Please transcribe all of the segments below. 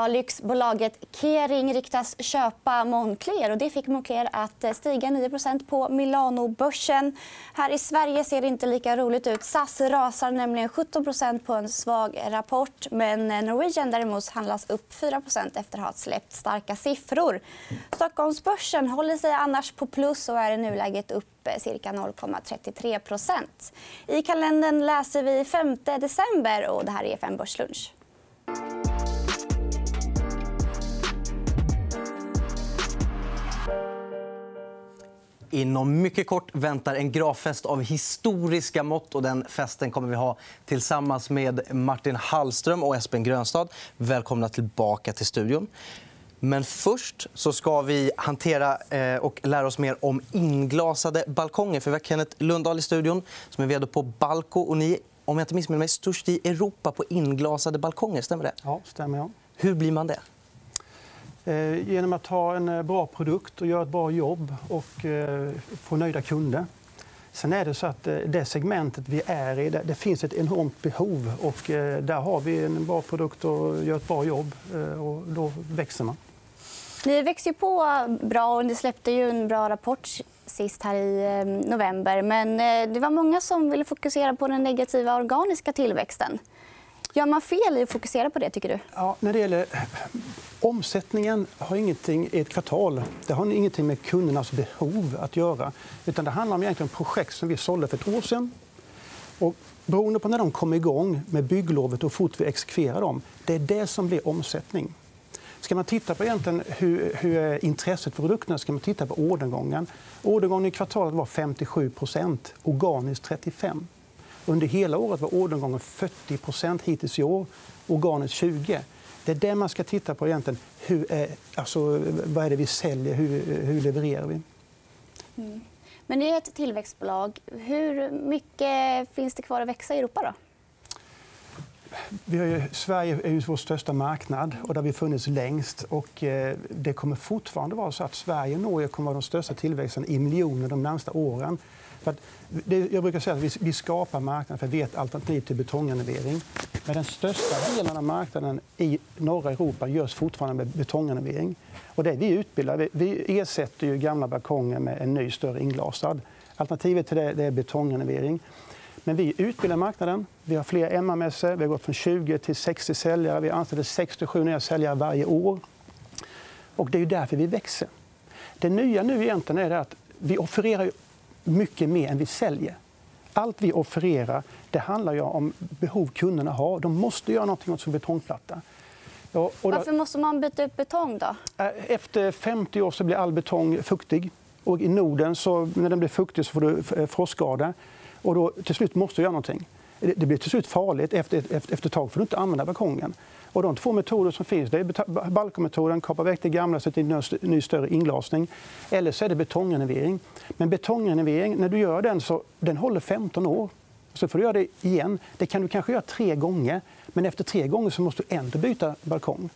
Ja, lyxbolaget Kering riktas köpa Moncler. Och det fick Moncler att eh, stiga 9% på Milanobörsen. Här i Sverige ser det inte lika roligt ut. SAS rasar nämligen 17% på en svag rapport. Men eh, Norwegian däremot handlas upp 4% efter att ha släppt starka siffror. Stockholmsbörsen håller sig annars på plus och är i nuläget upp eh, cirka 0,33% I kalendern läser vi 5 december. och Det här är FN Börslunch. Inom mycket kort väntar en gravfest av historiska mått. Och den festen kommer vi ha tillsammans med Martin Hallström och Espen Grönstad. Välkomna tillbaka till studion. Men först så ska vi hantera eh, och lära oss mer om inglasade balkonger. För vi har Kenneth Lundahl i studion, som är vd på Balco. Och ni om jag inte missminner mig, störst i Europa på inglasade balkonger. Stämmer det? Ja, stämmer. Ja. Hur blir man det? Eh, genom att ha en eh, bra produkt och göra ett bra jobb och eh, få nöjda kunder. Sen är det så att det segmentet vi är i, det finns ett enormt behov. och Där har vi en bra produkt och gör ett bra jobb. och Då växer man. Ni växer på bra. och Ni släppte ju en bra rapport sist här i november. Men det var många som ville fokusera på den negativa organiska tillväxten. Gör man fel i att fokusera på det? tycker du? Ja, när det gäller omsättningen har ingenting i ett kvartal. Det har ingenting med kundernas behov att göra. Utan det handlar om egentligen projekt som vi sålde för ett år sedan. Och beroende på när de kommer igång med bygglovet och fort vi exekverar dem, det är det som blir omsättning. Ska man titta på egentligen hur, hur är intresset för produkterna ska man titta på ordergången. Ordergången i kvartalet var 57% organiskt 35 under hela året var ordergången 40% hittills i år, organiskt 20 Det är det man ska titta på. egentligen. Hur är, alltså, vad är det vi säljer? Hur, hur levererar vi? Mm. Men ni är ett tillväxtbolag. Hur mycket finns det kvar att växa i Europa? Då? Vi ju, Sverige är ju vår största marknad och där vi funnits längst. Och, eh, det kommer fortfarande vara så att Sverige och Norge kommer att vara de största tillväxten i miljoner de närmaste åren. För det, jag brukar säga att vi, vi skapar marknaden för att vi är ett alternativ till betongrenovering. Men den största delen av marknaden i norra Europa görs fortfarande med betongrenovering. Och det vi utbildar, vi, vi ersätter ju gamla balkonger med en ny, större inglasad. Alternativet till det, det är betongrenovering. Men vi utbildar marknaden. Vi har fler MR-mässor. Vi har gått från 20 till 60 säljare. Vi anställer 67 nya säljare varje år. Och det är därför vi växer. Det nya nu egentligen är att vi offererar mycket mer än vi säljer. Allt vi offererar det handlar ju om behov kunderna har. De måste göra något åt sin betongplatta. och då... Varför måste man byta ut betong? då? Eh, efter 50 år så blir all betong fuktig. Och I Norden, så, när den blir fuktig, så får du eh, frostskada. Och då, till slut måste du göra någonting. Det blir till slut farligt. Efter, efter, efter ett tag får du inte använda balkongen. Och de två metoder som finns det är balkonmetoden, kapa väck det gamla sätta in en ny större inglasning. Eller så är det betongrenovering. Men betongrenovering, när du gör den så den håller 15 år. Så får du göra det igen. Det kan du kanske göra tre gånger. Men efter tre gånger så måste du ändå byta balkong.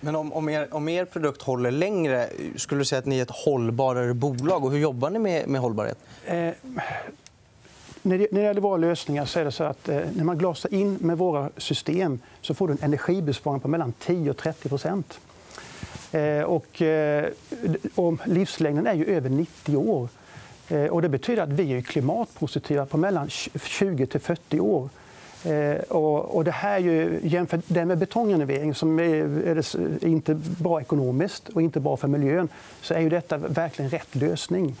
Men om, om, er, om er produkt håller längre, skulle du säga att ni är ett hållbarare bolag? Och hur jobbar ni med, med hållbarhet? Eh, när det, gäller våra lösningar så är det så att eh, när man glasar in med våra system så får du en energibesparing på mellan 10 och 30 procent. Eh, och, eh, och livslängden är ju över 90 år. Eh, och det betyder att vi är klimatpositiva på mellan 20 till 40 år. Eh, och, det här är ju, jämfört det med betongrenovering som är inte bra ekonomiskt och inte bra för miljön så är ju detta verkligen rätt lösning.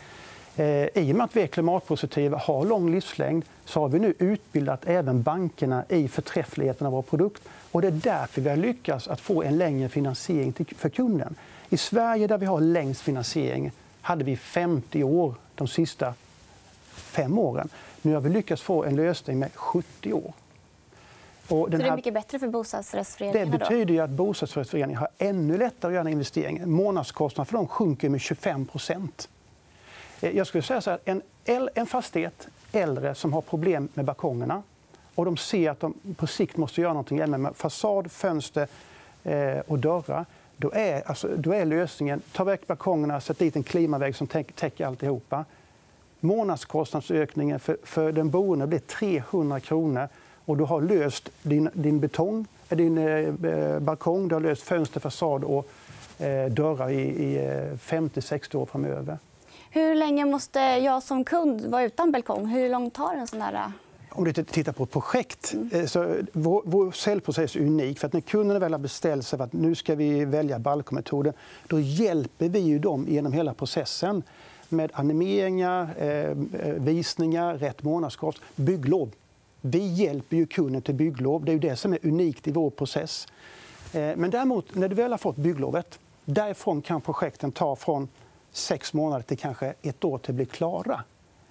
Eh, I och med att vi är klimatpositiva har lång livslängd så har vi nu utbildat även bankerna i förträffligheten av vår produkt. Och det är därför vi har lyckats att få en längre finansiering för kunden. I Sverige, där vi har längst finansiering, hade vi 50 år de sista fem åren. Nu har vi lyckats få en lösning med 70 år. Och den här... Så det är mycket bättre för bostadsrättsföreningarna? Det betyder att bostadsrättsföreningar har ännu lättare att göra en investering. Månadskostnaden för dem sjunker med 25 Eh, Eh, jag skulle säga så här, en, en fastighet, äldre, som har problem med balkongerna och de ser att de på sikt måste göra nåt med fasad, fönster eh, och dörrar. Då är, alltså, då är lösningen ta väck balkongerna, sätt dit en klimavägg som täcker alltihopa. Månadskostnadsökningen för, för den boende blir 300 kronor och du har löst din, din betong eh, din eh, balkong. Du har löst fönster, fasad och eh, dörrar i, i 50-60 år framöver. Hur länge måste jag som kund vara utan balkong? Hur långt tar en sån där... Eh? Om du tittar på ett projekt, eh, så vår, vår säljprocess är unik. För att när kunderna väl har beställt sig för att nu ska vi välja balkometoden då hjälper vi ju dem genom hela processen med animeringar, eh, eh visningar, rätt månadskort, bygglov. Vi hjälper ju kunden till bygglov. Det är det som är unikt i vår process. Eh, men däremot, när du väl har fått bygglovet därifrån kan projekten ta från sex månader till kanske ett år till att bli klara.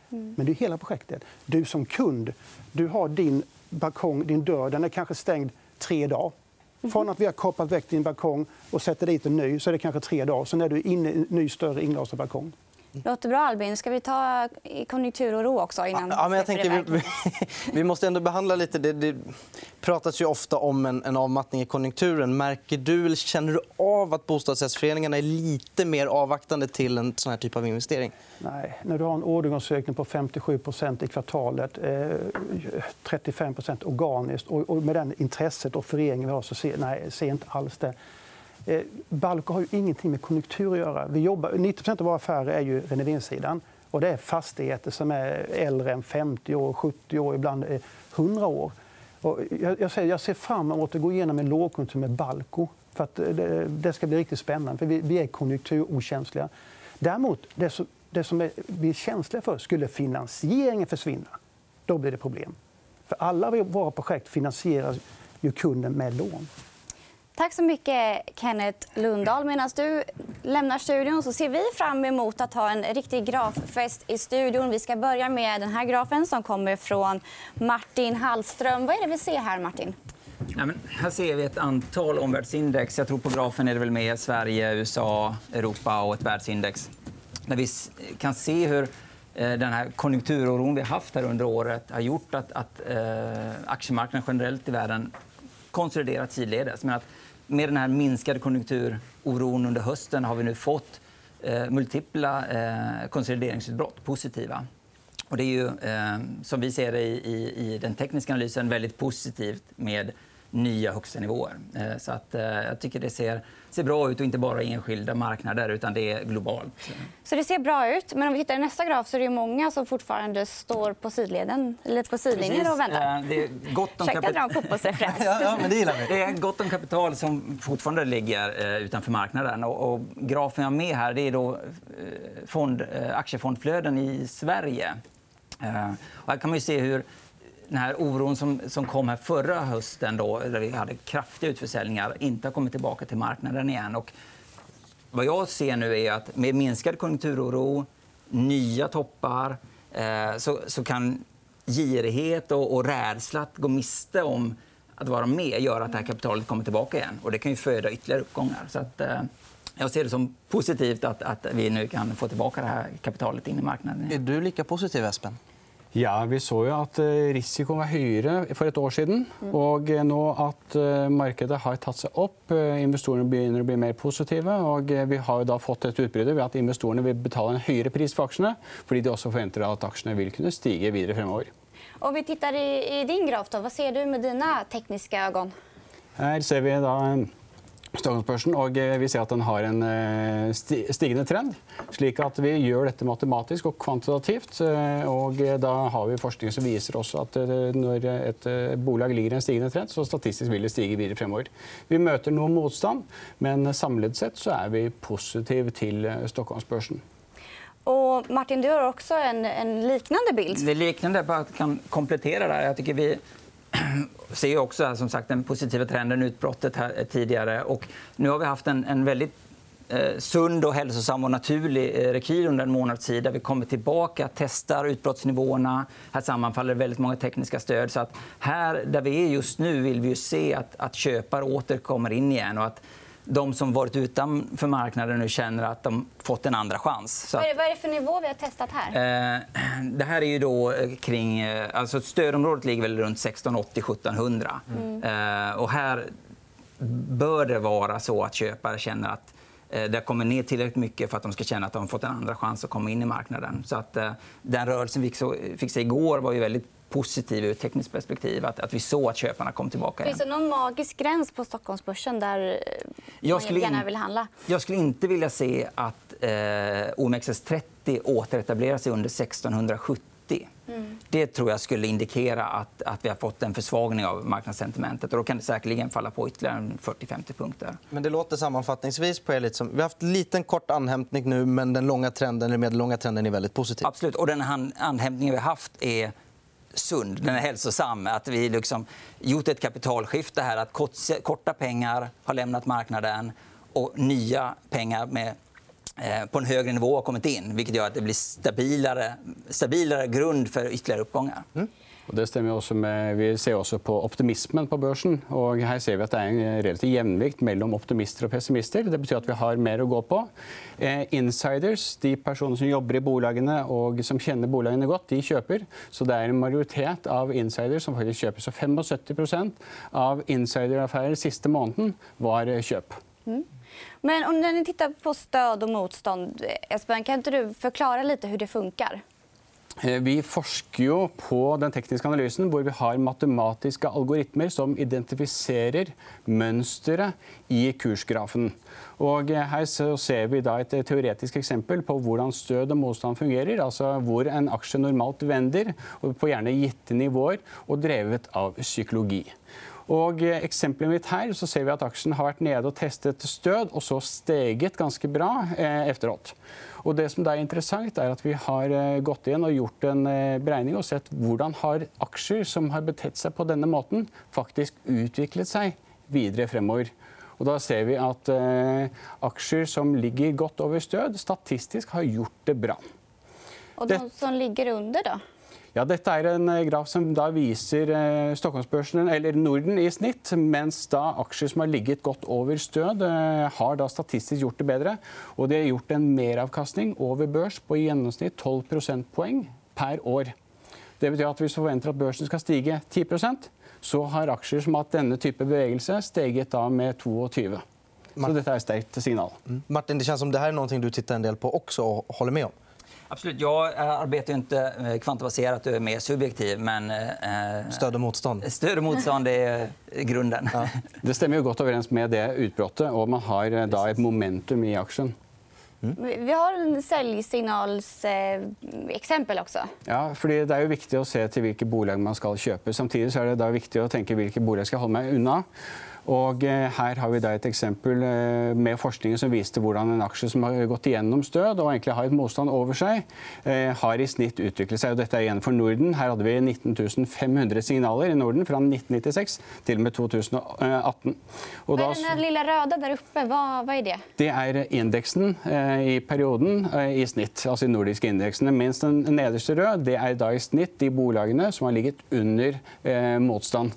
Mm. Men det är hela projektet. Du som kund du har din balkong, din dörr, den är kanske stängd tre dagar. Mm. Från att vi har kapat väck din balkong och sätter dit en ny så är det kanske tre dagar. Sen är du inne i en ny större inglasad balkong. Låter bra, Albin. Ska vi ta konjunkturoro också? Innan ja, men jag tänker, vi, vi, måste ändå behandla lite... Det, det pratas ju ofta om en, en avmattning i konjunkturen. Märker du, eller känner du av att bostadsrättsföreningarna är lite mer avvaktande till en sån här typ av investering? Nej. När du har en orderingångsökning på 57% i kvartalet, eh, 35 organiskt och, och med det intresset och föreningen vi har så ser, nej, ser inte alls det. Eh, Balco har ju ingenting med konjunktur att göra. Vi jobbar, 90% av våra affärer är ju renoveringssidan. Och det är fastigheter som är äldre än 50 år, 70 år, ibland eh, 100 år. Och jag, jag, säger, jag ser fram emot att gå igenom en lågkonjunktur med Balco. För att eh, det, det, ska bli riktigt spännande. För vi, vi är konjunkturokänsliga. Däremot, det som, det som är, vi är känsliga för, skulle finansieringen försvinna, då blir det problem. För alla våra projekt finansieras ju kunden med lån. Tack så mycket, Kenneth Lundahl. Medan du lämnar studion så ser vi fram emot att ha en riktig graffest i studion. Vi ska börja med den här grafen som kommer från Martin Hallström. Vad är det vi ser här, Martin? Ja, men här ser vi ett antal omvärldsindex. Jag tror på grafen är det väl med Sverige, USA, Europa och ett världsindex. Där vi kan se hur eh, den här konjunkturoron vi har haft här under året har gjort att, att eh, aktiemarknaden generellt i världen konsoliderat sidledes. Men att med den här minskade konjunkturoron under hösten har vi nu fått eh, multipla eh, konsolideringsutbrott, positiva. Och det är ju, eh, som vi ser det i, i, i, den tekniska analysen, väldigt positivt med nya högsta nivåer. Eh, så att, eh, jag tycker det ser, ser bra ut, och inte bara i enskilda marknader, utan det är globalt. Så det ser bra ut. Men om vi tittar i nästa graf så är det många som fortfarande står på sidleden eller på sidlinjen och väntar. Eh, det är gott om Checka dra fotbollsreferens. ja, ja, men det gillar vi. Det är gott om kapital som fortfarande ligger utanför marknaden. Och, och grafen jag har med här det är då fond, aktiefondflöden i Sverige. Och här kan man se hur den här oron som, som kom här förra hösten, då, där vi hade kraftiga utförsäljningar, inte har kommit tillbaka till marknaden igen. Och vad jag ser nu är att med minskad konjunkturoro, nya toppar eh, så, så kan girighet och, och rädsla att gå miste om att vara med göra att det här kapitalet kommer tillbaka igen. Och det kan ju föda ytterligare uppgångar. Så att, eh, jag ser det som positivt att, att vi nu kan få tillbaka det här kapitalet in i marknaden. Är du lika positiv, Espen? Ja, Vi så jo at eh, risikoen var høyere for et år siden. Mm. Og eh, nå at eh, markedet har tatt seg opp, investorene begynner å bli mer positive. og Vi har da fått et utbruddet ved at investorene vil betale en høyere pris for aksjene, fordi de også forventer at aksjene vil kunne stige videre fremover. Om vi tittar i, din graf, då, vad ser du med dina tekniska ögon? Her ser vi da Stockholmsbørsen, og eh, vi ser at den har en eh, stigende trend. slik at Vi gjør dette matematisk og kvantitativt. Eh, og da har vi forskning som viser også at når et bolag ligger i en stigende trend, så statistisk vil det stige videre fremover. Vi møter noe motstand, men samlet sett så er vi positive til Stockholmsbørsen. Och Martin, du har också en, en liknande bild. Det är liknande, bara kan komplettera där. Jag tycker vi ser också som sagt, den positiva trenden, utbrottet här eh, tidigare. Och nu har vi haft en, en väldigt eh, sund, och hälsosam och naturlig eh, rekyl under en månads tid där vi kommer tillbaka, testar utbrottsnivåerna. Här sammanfaller väldigt många tekniska stöd. Så att här där vi är just nu vill vi se att, att köpare åter kommer in igen. Och att de som varit utanför marknaden nu känner att de fått en andra chans. Så vad, är det, vad är det för nivå vi har testat här? Eh, det här är ju då eh, kring... Eh, alltså stödområdet ligger väl runt 1680 1700 mm. eh, och här bör det vara så att köpare känner att det kommer ner tillräckligt mycket för att de ska känna att de fått en andra chans att komma in i marknaden. Så att, eh, den rörelsen vi fick se igår var ju väldigt positiv ur ett tekniskt perspektiv. Att, att vi såg att köparna kom tillbaka. Finns det någon magisk gräns på Stockholmsbörsen där Jag skulle gärna vill handla? Jag skulle inte vilja se att eh, OMXS30 återetablerar sig under 1670. Det tror jag skulle indikera att, att vi har fått en försvagning av marknadssentimentet. Och då kan det säkerligen falla på ytterligare en 40-50 punkter. Men det låter sammanfattningsvis på er lite som... Vi har haft en liten kort anhämtning nu, men den långa trenden, eller medellånga trenden är väldigt positiv. Absolut. Och den anhämtningen vi har haft är sund, den är hälsosam. Att vi liksom gjort ett kapitalskifte här. Att korta pengar har lämnat marknaden och nya pengar med, eh, på en högre nivå har kommit in. Vilket gör att det blir stabilare, stabilare grund för ytterligare uppgångar. Mm det stemmer också også med, Vi ser også på optimismen på børsen. og Her ser vi at det er en relativ jevnvikt mellom optimister og pessimister. Det betyr at vi har mer å gå på. Eh, insiders, de personene som jobber i bolagene og som kjenner bolagene godt, de kjøper. Så det er en majoritet av insiders som faktisk kjøper. Så 75% av insideraffärer siste måneden var köp. Mm. Men om ni tittar på stöd och motstånd, Espen, kan inte du förklara lite hur det funkar? Eh, vi forsker jo på den tekniske analysen, hvor vi har matematiske algoritmer som identifiserer mønsteret i kursgrafen. Og eh, her ser vi da et teoretisk eksempel på hvordan stød og motstand fungerer. Altså hvor en aksje normalt vender, på gjerne gitte nivåer, og drevet av psykologi. Og eh, eksempelet mitt her så ser vi at aksjen har vært nede og testet stød, og så steget ganske bra eh, efteråt. Og det som da er interessant, er at vi har eh, gått igjen og gjort en eh, beregning og sett hvordan har aksjer som har betett seg på denne måten, faktisk utviklet seg videre fremover. Og da ser vi at eh, aksjer som ligger godt over stød, statistisk har gjort det bra. Det- de som ligger under då? Ja, dette er en eh, graf som da viser eh, Stockholmsbørsen, eller Norden i snitt, mens da aksjer som har ligget godt over stød, eh, har da statistisk gjort det bedre. Og de har gjort en meravkastning over børs på i gjennomsnitt 12 prosentpoeng per år. Det betyr at hvis vi forventer at børsen skal stige 10% så har aksjer som har hatt denne type bevegelse, steget da med 22 Så dette er et sterkt signal. Martin, det känns som det här är någonting du tittar en del på också och håller med om. Absolut. Jag eh, arbetar ju inte eh, kvantbaserat och är mer subjektiv. Men eh, Stöd och motstånd. stöd och motstånd är grunden. Det stemmer jo godt overens med det utbrottet, og man har eh, da et momentum i aksjen. Vi vi har en säljsignalsexempel eh, exempel också. Ja, fordi Det er jo viktig å se til hvilke bolag man skal kjøpe. Samtidig så er det da viktig å tenke hvilke bolag skal jeg holde meg unna. Og eh, Her har vi da et eksempel eh, med forskningen som viste hvordan en aksje som har gått igjennom stød og egentlig har et motstand over seg, eh, har i snitt utviklet seg. Og dette er igjen for Norden. Her hadde vi 19 500 signaler i Norden fra 1996 til og med 2018. Og Vad är den här lilla röda där uppe? Vad, vad är det? Det er indeksen i perioden i snitt, altså de nordiske indeksene. Mens den nederste rød det er da i snitt de bolagene som har ligget under motstand.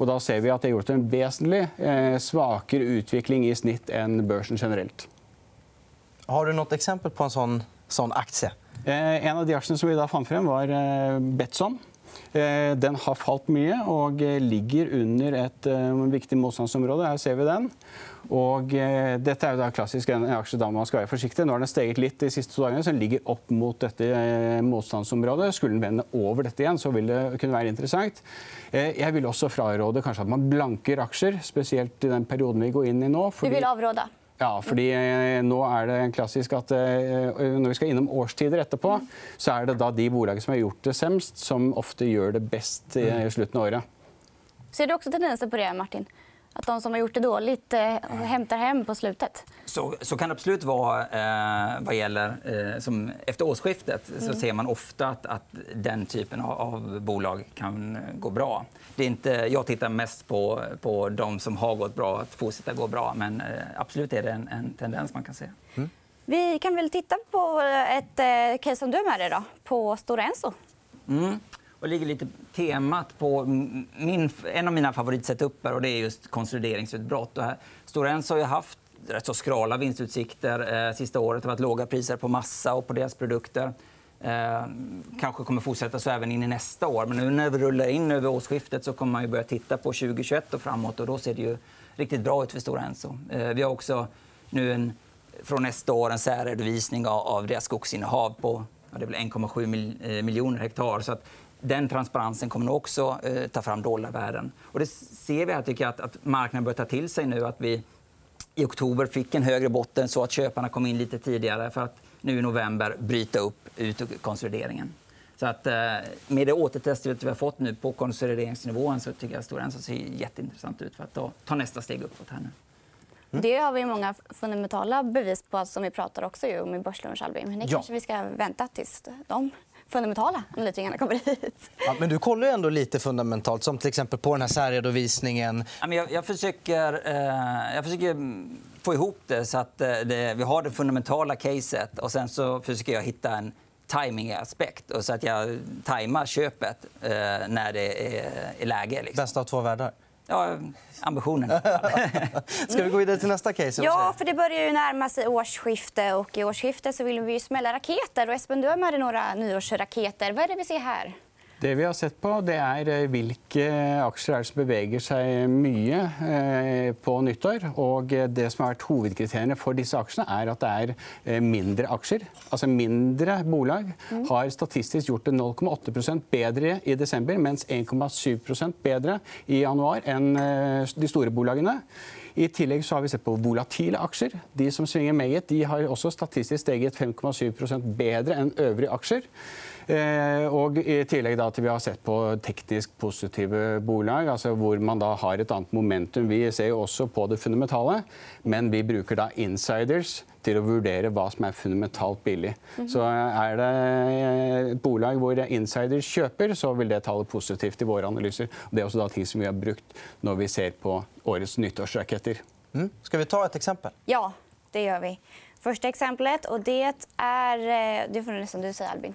Og da ser vi at det har gjort en vesentlig eh, svakere utvikling i snitt enn børsen generelt. Har du något exempel på en sån, sån aktie? Eh, en av de aksjene som vi da fant frem, var eh, Betson. Eh, den har falt mye og eh, ligger under et eh, viktig motstandsområde. Her ser vi den. Og dette er jo da klassisk en aksje da man skal være forsiktig. Nå har den steget litt de siste to dagene, så den ligger opp mot dette motstandsområdet. Skulle den vende over dette igjen, så vil det kunne være interessant. Jeg vil også fraråde kanskje at man blanker aksjer, spesielt i den perioden vi går inn i nå. Du fordi- vill avråda? Ja, fordi eh, nå er det klassisk at eh, når vi skal innom årstider etterpå, så er det da de bolagene som har gjort det semst, som ofte gjør det best i slutten av året. Ser du också tendenser på det, Martin? Att de som har gjort det dåligt eh, hämtar hem på slutet? Så, så kan det absolut vara eh, vad gäller... Eh, som efter årsskiftet så ser man ofta att, att den typen av, av bolag kan gå bra. Det är inte, jag tittar mest på, på de som har gått bra, att fortsätta gå bra. Men eh, absolut är det en, en tendens man kan se. Vi kan väl titta på ett eh, case som du är med dig då, på Stora Enso. Mm. Och ligger lite temat på min, en av mina favoritsetupper och det är just konsolideringsutbrott. Och här, Stora Enso har ju haft rätt så skrala vinstutsikter eh, sista året. Det har varit låga priser på massa och på deras produkter. Eh, kanske kommer fortsätta så även in i nästa år. Men nu när vi rullar in över årsskiftet så kommer man ju börja titta på 2021 och framåt och då ser det ju riktigt bra ut för Stora Enso. Eh, vi har också nu en, från nästa år en särredovisning av, av deras skogsinnehav på ja, det är väl 1,7 eh, miljoner hektar. Så att den transparensen kommer nog också eh, ta fram dollarvärden. Och det ser vi här, tycker jag, att, att marknaden börjar ta till sig nu. Att vi i oktober fick en högre botten så att köparna kom in lite tidigare för att nu i november bryta upp ut konsolideringen. Så att, eh, med det återtestet vi har fått nu på konsolideringsnivån så tycker jag att Stora ser jätteintressant ut för att ta nästa steg uppåt. Här nu. Mm. Det har vi många fundamentala bevis på som vi pratar också om i Börslunch, Albin. Men det ja. kanske vi ska vänta tills de fundamentala analytikerna kommer hit. Ja, men du kollar ju ändå lite fundamentalt, som till exempel på den här särredovisningen. Jag, jag, försöker, eh, jag försöker få ihop det så att eh, det, vi har det fundamentala caset och sen så försöker jag hitta en timingaspekt så att jag tajmar köpet eh, när det är, är läge. Liksom. Bästa av två världar? Ja, ambitionen. Ska vi gå vidare till nästa case? Ja, för det börjar ju närma sig årsskifte. Och I årsskiftet så vill vi ju smälla raketer. Och Espen, du har med dig några nyårsraketer. Vad är det vi ser här? Det vi har sett på, det er eh, hvilke aksjer er som beveger seg mye eh, på nyttår. Og det som har vært hovedkriteriene for disse aksjene, er at det er eh, mindre aksjer. Altså mindre bolag mm. har statistisk gjort det 0,8% bedre i desember, mens 1,7% bedre i januar enn de store bolagene. I tillegg så har vi sett på volatile aksjer. De som svinger meget, de har også statistisk steget 5,7% bedre enn øvrige aksjer. Eh, og I tillegg da til vi har sett på teknisk positive bolag, altså hvor man da har et annet momentum. Vi ser jo også på det fundamentale, men vi bruker da insiders til å vurdere hva som er fundamentalt billig. Mm -hmm. Så er det et bolag hvor insiders kjøper, så vil det tale positivt i våre analyser. Det er også da ting som vi har brukt når vi ser på årets nyttårsraketter. Mm. Skal vi ta et eksempel? Ja, det gjør vi. Första exemplet och det är... Eh, det får nästan du säga, Albin.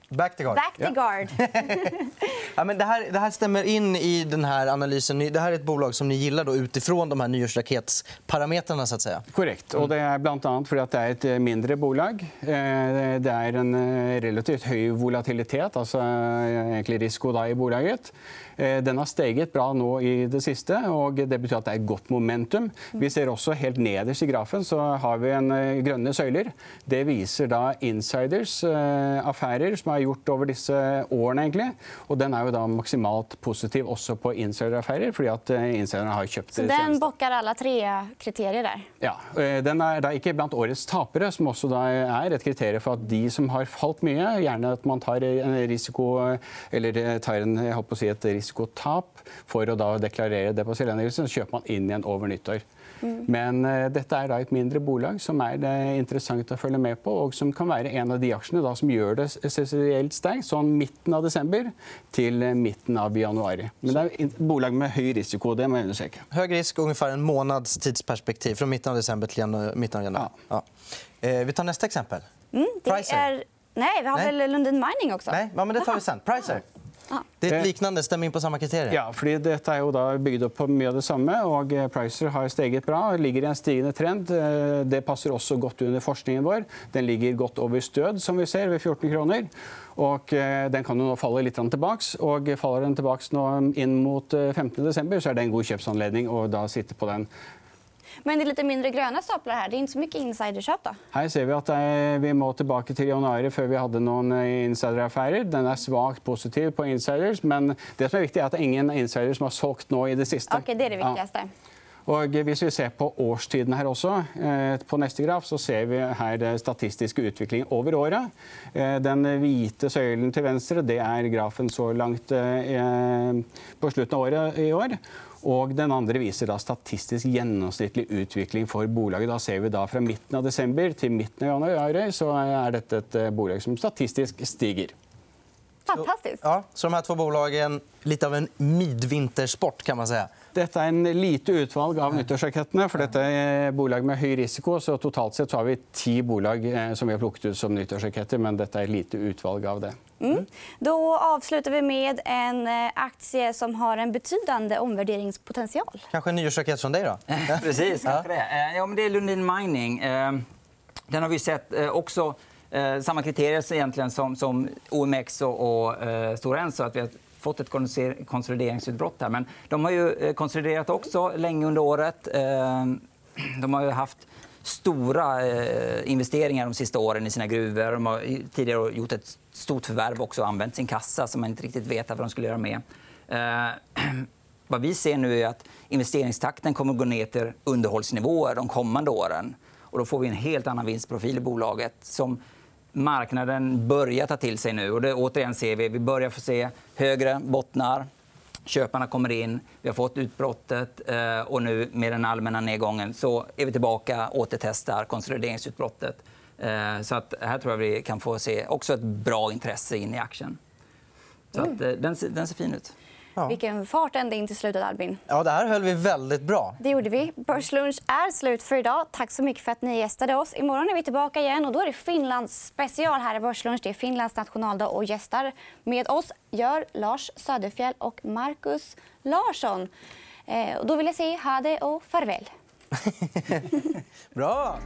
Back to guard. Back to guard. ja, men det, här, det här stämmer in i den här analysen. Det här är ett bolag som ni gillar då, utifrån de här nyårsraketsparametrarna. Så att säga. Korrekt. Och det är bland annat för att det är ett eh, mindre bolag. Eh, det är en eh, relativt hög volatilitet, alltså egentligen risiko i bolaget. Den har steget bra nå i det siste, og det betyr at det er godt momentum. Vi ser også helt nederst i grafen så har vi en grønne søyler. Det viser da insiders affærer som er gjort over disse årene. egentlig. Og den er jo da maksimalt positiv også på insideraffærer, fordi at eh, insiderne har kjøpt Så den bokker alle tre kriterier der? Ja. Eh, den er da ikke blant årets tapere, som også da er et kriterium for at de som har falt mye, gjerne at man tar en risiko, eller tar en, jeg på å si et risikotap for å da deklarere det på selvangivelsen, så kjøper man inn igjen over nyttår. Mm. Men uh, dette er da et mindre bolag som er det interessant å følge med på, og som kan være en av de aksjene da, som gjør det spesielt sterkt sånn midten av desember til midten av januar. Men det er et bolag med høy risiko. det må jeg understreke. Høy risk, ungefär en måneds tidsperspektiv fra midten av desember til midten av januar. Ja. Ja. Eh, vi tar neste eksempel. Mm, det. Er... Nej, vi har Nej. väl Lundin Mining också? Nej, ja, men det tar vi sen. Pricer. Det er et liknande, stemmer inn på samme kriterier? Ja, fordi dette er jo da bygd opp på mye av det samme. og eh, Pricer har steget bra, ligger i en stigende trend. Eh, det passer også godt under forskningen vår. Den ligger godt over stød, som vi ser, ved 14 kroner. Og eh, den kan jo nå falle litt tilbake. Og faller den tilbake nå inn mot 15.12., så er det en god kjøpsanledning å da sitte på den men det är lite mindre gröna staplar här. Det är inte så mycket insiderköp. Då. Här ser vi att eh, vi må tillbaka till januari för vi hade någon eh, insideraffärer. Den är svagt positiv på insiders, men det som är viktigt är att ingen insider som har sålt nu i det sista. Okay, det är det viktigaste. Ja. Og hvis vi ser på årstiden her også, eh, på neste graf, så ser vi her statistisk utvikling over året. Den hvite søylen til venstre det er grafen så langt på slutten av året i år. Og den andre viser da statistisk gjennomsnittlig utvikling for bolaget. Da ser vi da Fra midten av desember til midten av januar så er dette et eh, bolag som statistisk stiger. Fantastisk. Ja, så de her to bolagene litt av en midvintersport, kan man si. Dette er en lite utvalg av nyttårsrakettene. for Dette er bolag med høy risiko. så Totalt sett så har vi ti bolag eh, som vi har plukket ut som nyttårsraketter. Men dette er et lite utvalg av det. Mm. Då avslutar vi med en eh, aktie som har en betydande omvärderingspotential. Kanske en nyårsraket från dig? då? Precis. ja. Det. Eh, ja, men det är Lundin Mining. Eh, den har vi sett också samma kriterier egentligen som, som OMX och, och Stora Enso. Att vi har fått ett konsolideringsutbrott. Här. Men de har ju konsoliderat också länge under året. De har haft stora eh, investeringar de sista åren i sina gruvor. De har tidigare gjort ett stort förvärv också och använt sin kassa som man inte riktigt vet vad de skulle göra med. Eh, vad vi ser nu är att investeringstakten kommer att gå ner till underhållsnivåer de kommande åren. Och då får vi en helt annan vinstprofil i bolaget som marknaden börjar ta till sig nu. Och det, återigen ser vi, vi börjar få se högre bottnar. Köparna kommer in, vi har fått utbrottet eh, och nu med den allmänna nedgången så är vi tillbaka och återtestar konsolideringsutbrottet. Eh, så att här tror jag vi kan få se också ett bra intresse in i aktien. Så att, eh, den, den ser fin ut. Ja. Vilken fart ända in till slutet, Albin. Ja, det här höll vi väldigt bra. Det gjorde vi. Börslunch är slut för idag. Tack så mycket för att ni gästade oss. Imorgon är vi tillbaka igen. och Då är det Finlands special här i Börslunch. Det är Finlands nationaldag och gästar med oss gör Lars Söderfjell och Marcus Larsson. Eh, och då vill jag säga ha det och farväl. bra!